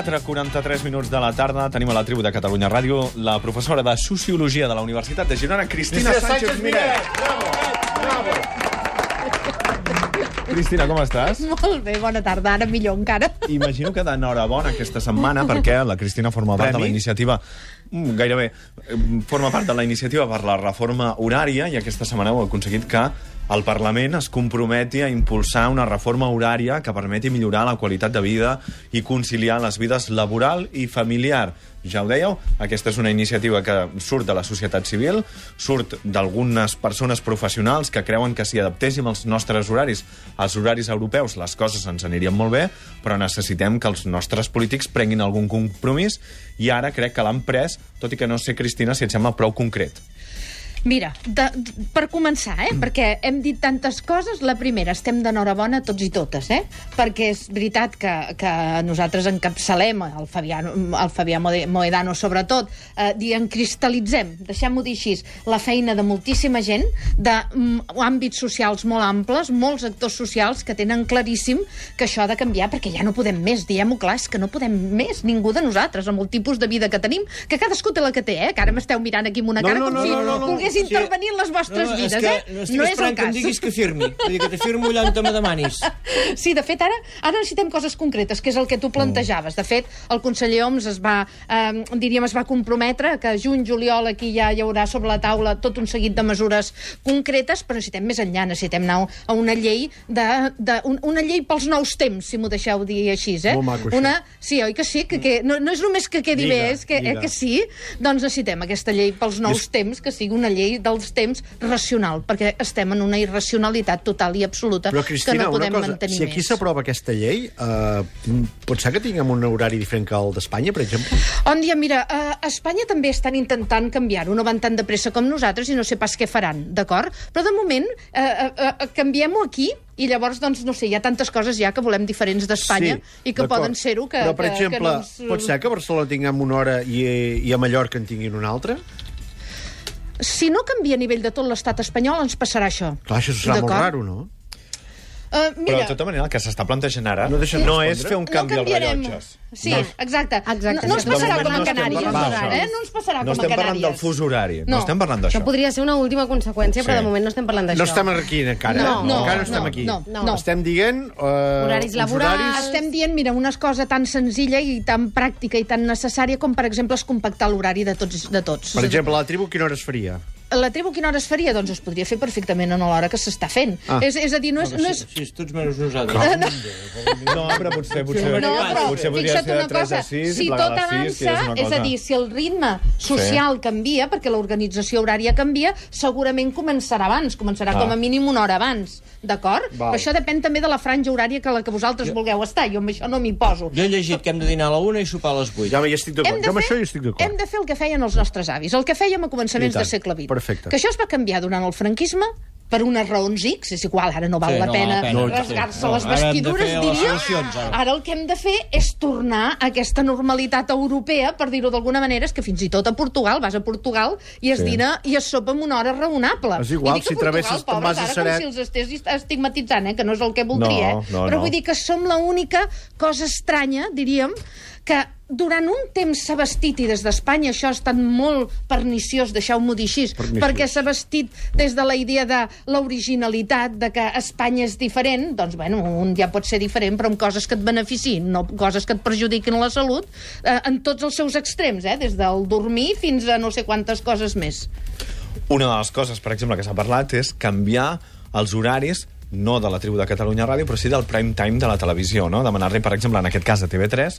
4, 43 minuts de la tarda. Tenim a la tribu de Catalunya Ràdio la professora de Sociologia de la Universitat de Girona, Cristina Sánchez Miret. Cristina, com estàs? Molt bé, bona tarda, ara millor encara. Imagino que d'enhorabona aquesta setmana, perquè la Cristina forma part de la iniciativa mm, gairebé forma part de la iniciativa per la reforma horària i aquesta setmana heu aconseguit que el Parlament es comprometi a impulsar una reforma horària que permeti millorar la qualitat de vida i conciliar les vides laboral i familiar. Ja ho dèieu, aquesta és una iniciativa que surt de la societat civil, surt d'algunes persones professionals que creuen que si adaptéssim els nostres horaris als horaris europeus les coses ens anirien molt bé, però necessitem que els nostres polítics prenguin algun compromís i ara crec que l'han pres, tot i que no sé, Cristina, si et sembla prou concret. Mira, de, de, per començar, eh, perquè hem dit tantes coses, la primera, estem d'enhorabona tots i totes, eh? perquè és veritat que, que nosaltres encapçalem, el Fabià, el Fabià Moedano sobretot, eh, dient cristal·litzem, deixem-ho dir així, la feina de moltíssima gent, d'àmbits socials molt amples, molts actors socials que tenen claríssim que això ha de canviar perquè ja no podem més, diguem-ho clar, és que no podem més, ningú de nosaltres, amb el tipus de vida que tenim, que cadascú té la que té, eh? que ara m'esteu mirant aquí amb una No, cara no, com no, si no, no, no. Volgués intervenir en les vostres no, vides, és que eh? No estic no és el esperant que em cas. diguis que firmi. Vull dir que te firmo allà on te me demanis. Sí, de fet, ara, ara necessitem coses concretes, que és el que tu plantejaves. De fet, el conseller Homs es va, eh, diríem, es va comprometre que juny, juliol, aquí ja hi haurà sobre la taula tot un seguit de mesures concretes, però necessitem més enllà, necessitem anar a una llei, de, de, un, una llei pels nous temps, si m'ho deixeu dir així, eh? Molt maco, una, sí, oi que sí? Que, que, no, no és només que quedi Lliga, bé, és que, eh, que sí? Doncs necessitem aquesta llei pels nous temps, que sigui una llei dels temps racional, perquè estem en una irracionalitat total i absoluta Però, que Cristina, no podem cosa, mantenir si aquí més. s'aprova aquesta llei, eh, pot ser que tinguem un horari diferent que el d'Espanya, per exemple? On dia, mira, a Espanya també estan intentant canviar-ho, no van tan de pressa com nosaltres i no sé pas què faran, d'acord? Però de moment eh, eh, eh, canviem-ho aquí i llavors, doncs, no sé, hi ha tantes coses ja que volem diferents d'Espanya i que poden ser-ho que, Però, per que, exemple, que no ens... pot ser que a Barcelona tinguem una hora i, i a Mallorca en tinguin una altra? Si no canvia a nivell de tot l'estat espanyol, ens passarà això. Clar, això serà molt raro, no? Uh, Però, mira, de tota manera, el que s'està plantejant ara No no, deixen no és fer un canvi no als rellotges. Sí, No. exacte. Exacte. No, no ens passarà com a no estem Canàries, d'això. eh? No ens passarà No com a estem Canàries. parlant del fus horari, no, No. estem parlant Això d'això. podria ser una última conseqüència, però Sí. de moment no estem parlant d'això. No estem aquí encara, No, eh? no, encara no estem no, aquí. no, no. Estem dient... Eh, Horaris laborals. horaris- Estem dient, mira, una cosa tan senzilla i tan pràctica i tan necessària com, per exemple, es compactar l'horari de tots. De tots. Per exemple, la tribu quina hora es faria? La tribu quina hora es faria? Doncs es podria fer perfectament en l'hora que s'està fent. Ah. És, és a dir, no és... No és Si és tots menys nosaltres. No, però potser, potser, no, però potser podria fixa't ser de una 3 cosa, a 6 si tot plegar a les 6, que és avança, és a dir, si el ritme social canvia, perquè l'organització horària canvia, segurament començarà abans, començarà Ah. com a mínim una hora abans, d'acord? Però això depèn també de la franja horària que la que vosaltres vulgueu estar, jo amb això no m'hi poso. Jo he llegit que hem de dinar a la una i sopar a les vuit. Ja hi estic d'acord. De, Jo amb fer, això hi estic d'acord. hem de fer el que feien els nostres avis, el que fèiem a començaments del segle XX. Perfecte. Que això es va canviar durant el franquisme per unes raons X, és igual, ara no val Sí, la no val pena, la pena, rasgar-se sí. No, les vestidures, les diria. solucions, ara. Ara el que hem de fer és tornar a aquesta normalitat europea, per dir-ho d'alguna manera, és que fins i tot a Portugal, vas a Portugal i es Sí. dina i es sopa en una hora raonable. És igual, si Portugal, travesses pobres, a ara Seret. com si els estés estigmatitzant, eh? que no és el que voldria, No, eh? no, però no. vull dir que som l'única cosa estranya, diríem, que durant un temps s'ha vestit, i des d'Espanya això ha estat molt perniciós, deixeu-m'ho dir així, Perniciós. perquè s'ha vestit des de la idea de l'originalitat, de que Espanya és diferent, doncs, bueno, un ja pot ser diferent, però amb coses que et beneficiïn, no coses que et perjudiquin la salut, eh, en tots els seus extrems, eh? des del dormir fins a no sé quantes coses més. Una de les coses, per exemple, que s'ha parlat és canviar els horaris no de la tribu de Catalunya Ràdio, però sí del prime time de la televisió, no? Demanar-li, per exemple, en aquest cas de TV3,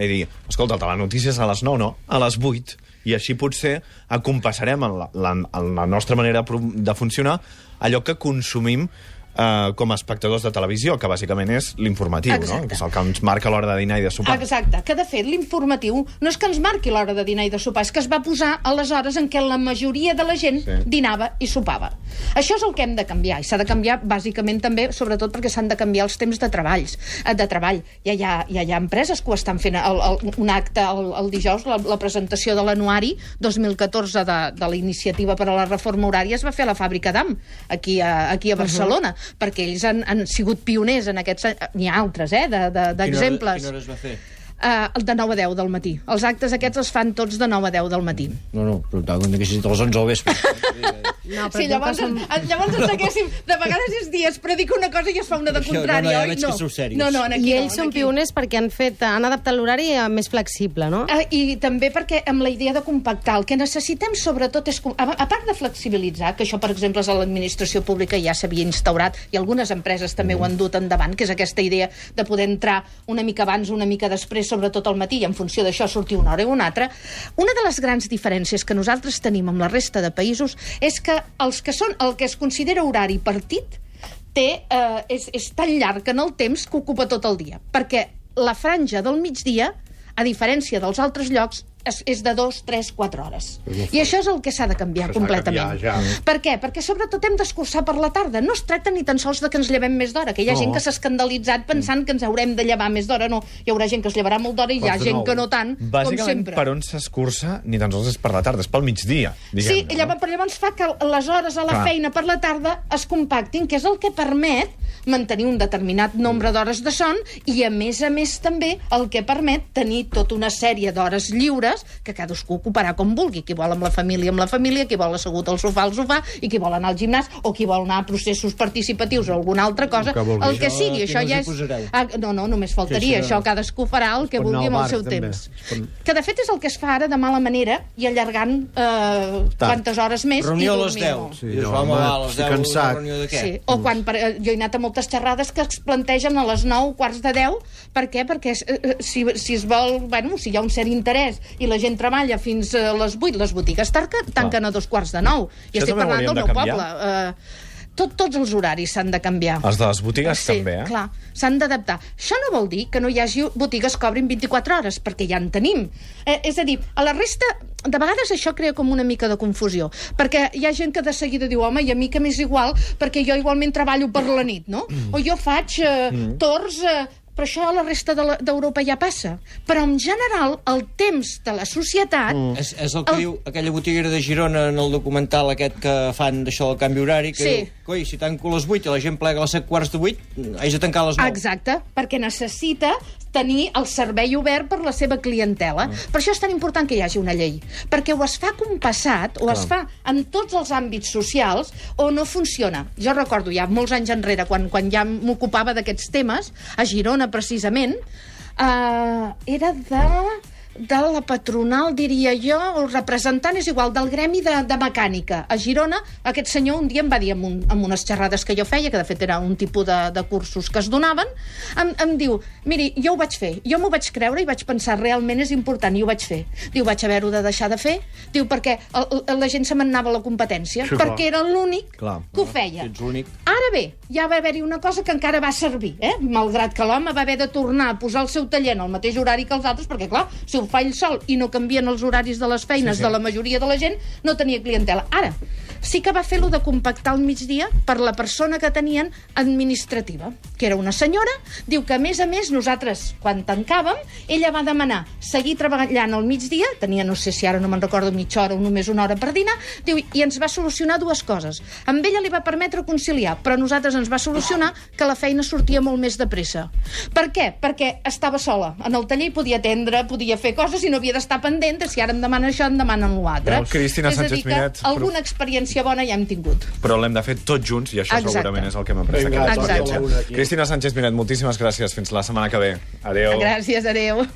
i dir, escolta, el telenotícies a les 9, no, a les 8, i així potser acompassarem en la, la, en la nostra manera de funcionar allò que consumim eh, com a espectadors de televisió, que bàsicament és l'informatiu, no? Que és el que ens marca l'hora de dinar i de sopar. Exacte, que de fet l'informatiu no és que ens marqui l'hora de dinar i de sopar, és que es va posar a les hores en què la majoria de la gent Sí. dinava i sopava. Això és el que hem de canviar, i s'ha de canviar bàsicament també, sobretot perquè s'han de canviar els temps de treballs, eh, de treball. Ja hi ha, ja hi ha empreses que ho estan fent, el, el, un acte el, el dijous, la, la presentació de l'anuari 2014 de, de la iniciativa per a la reforma horària es va fer a la fàbrica d'AM, aquí a, aquí a Barcelona, perquè ells han, han sigut pioners en aquests... N'hi ha altres, eh, Quina hora- d'exemples. Quina hora es va fer? eh, el de 9 a 10 del matí. Els actes aquests els fan tots de 9 a 10 del matí. No, no, però tant, que si a les 11 al vespre. No, però Sí, llavors, som... llavors ens haguéssim... De vegades és dies, però dic una cosa i es fa una de Això, no, contrària, no, ja oi? veig que sou serios. No, no, en aquí I no, ells en són aquí. pioners perquè han fet, han adaptat l'horari més flexible, no? Ah, I també perquè amb la idea de compactar, el que necessitem sobretot és, a, part de flexibilitzar, que això per exemple és a l'administració pública ja s'havia instaurat i algunes empreses també ho han dut endavant, que és aquesta idea de poder entrar una mica abans, una mica després, sobretot al matí, i en funció d'això sortir una hora o una altra. Una de les grans diferències que nosaltres tenim amb la resta de països és que els que són el que es considera horari partit té, eh, és, és tan llarg en el temps que ocupa tot el dia. Perquè la franja del migdia, a diferència dels altres llocs, és, és de 2, 3, 4 hores. I això és el que s'ha de canviar Això s'ha de completament. canviar, ja. Per què? Perquè sobretot hem d'escurçar per la tarda. No es tracta ni tan sols de que ens llevem més d'hora, que hi ha No. gent que s'ha escandalitzat pensant que ens haurem de llevar més d'hora. No, hi haurà gent que es llevarà molt d'hora i hi ha Doncs gent que no tant, com Bàsicament, sempre. per on s'escurça, ni tan sols és per la tarda, és pel migdia, Sí, i llavors, però llavors fa que les hores a la Clar. feina per la tarda es compactin, que és el que permet mantenir un determinat nombre d'hores de son i, a més a més, també el que permet tenir tota una sèrie d'hores lliures que cadascú ocuparà com vulgui. Qui vol amb la família, amb la família, qui vol assegut al sofà, al sofà, i qui vol anar al gimnàs, o qui vol anar a processos participatius o alguna altra cosa. El que vulgui. El que Això sigui, això ja és... Ah, no, no, només faltaria. Sí, sí, això no. cadascú farà el que Es vulgui amb al el seu també. temps. Es pot- Que de fet és el que es fa ara de mala manera i allargant eh, quantes hores més Reunió i a les dormir 10. molt. Sí, I no, home, a les estic 10, cansat. reunió de què? Sí. O quan per, eh, jo he anat a moltes xerrades que es plantegen a les 9, quarts de 10. Per què? Perquè eh, eh, si, si es vol... Bueno, si hi ha un cert interès i la gent treballa fins a les 8, les botigues tanquen, tanquen a dos quarts de 9. I Això estic parlant del de meu canviar? poble. Eh, tot, tots els horaris s'han de canviar. Els de les botigues sí, també, eh? clar, s'han d'adaptar. Això no vol dir que no hi hagi botigues que obrin 24 hores, perquè ja en tenim. Eh, és a dir, a la resta, de vegades això crea com una mica de confusió, perquè hi ha gent que de seguida diu, home, i a mi que m'és igual, perquè jo igualment treballo per la nit, no? Mm. O jo faig eh, torns... Eh, però això a la resta de d'Europa ja passa. Però, en general, el temps de la societat... Mm. És, és el que El- diu aquella botiguera de Girona en el documental aquest que fan d'això del canvi horari, que Sí. diu, coi, si tanco a les 8 i la gent plega a les 7 quarts de 8, haig de tancar a les 9. Exacte, perquè necessita tenir el servei obert per la seva clientela. Per això és tan important que hi hagi una llei, perquè o es fa compassat, o es fa en tots els àmbits socials, o no funciona. Jo recordo ja molts anys enrere, quan, quan ja m'ocupava d'aquests temes, a Girona precisament, eh, era de de la patronal, diria jo, o representant, és igual, del gremi de, de mecànica. A Girona, aquest senyor un dia em va dir, en, un, en unes xerrades que jo feia, que de fet era un tipus de, de cursos que es donaven, em, em diu, miri, jo ho vaig fer, jo m'ho vaig creure i vaig pensar, realment és important, i ho vaig fer. Diu, vaig haver-ho de deixar de fer, diu, perquè el, el, la gent se m'anava a la competència, Sí, clar. perquè era l'únic Clar. que ho feia. Ara bé, ja va haver-hi una cosa que encara va servir, eh? malgrat que l'home va haver de tornar a posar el seu taller en el mateix horari que els altres, perquè, clar, si ho fa ell sol i no canvien els horaris de les feines sí, sí. de la majoria de la gent, no tenia clientela. Ara, sí que va fer-lo de compactar al migdia per la persona que tenien administrativa, que era una senyora, diu que, a més a més, nosaltres, quan tancàvem, ella va demanar seguir treballant al migdia, tenia, no sé si ara no me'n recordo, mitja hora o només una hora per dinar, diu, i ens va solucionar dues coses. Amb ella li va permetre conciliar, però a nosaltres ens va solucionar que la feina sortia molt més de pressa. Per què? Perquè estava sola. En el taller hi podia atendre, podia fer coses i no havia d'estar pendent de si ara em demana això, em demanen l'altre. Cristina Sánchez Miret, alguna experiència bona ja hem tingut. Però l'hem de fer tots junts, i això Exacte. segurament és el que hem après d'aquesta experiència. Cristina Sánchez Miret, moltíssimes gràcies. Fins la setmana que ve. Adéu. Gràcies, adeu.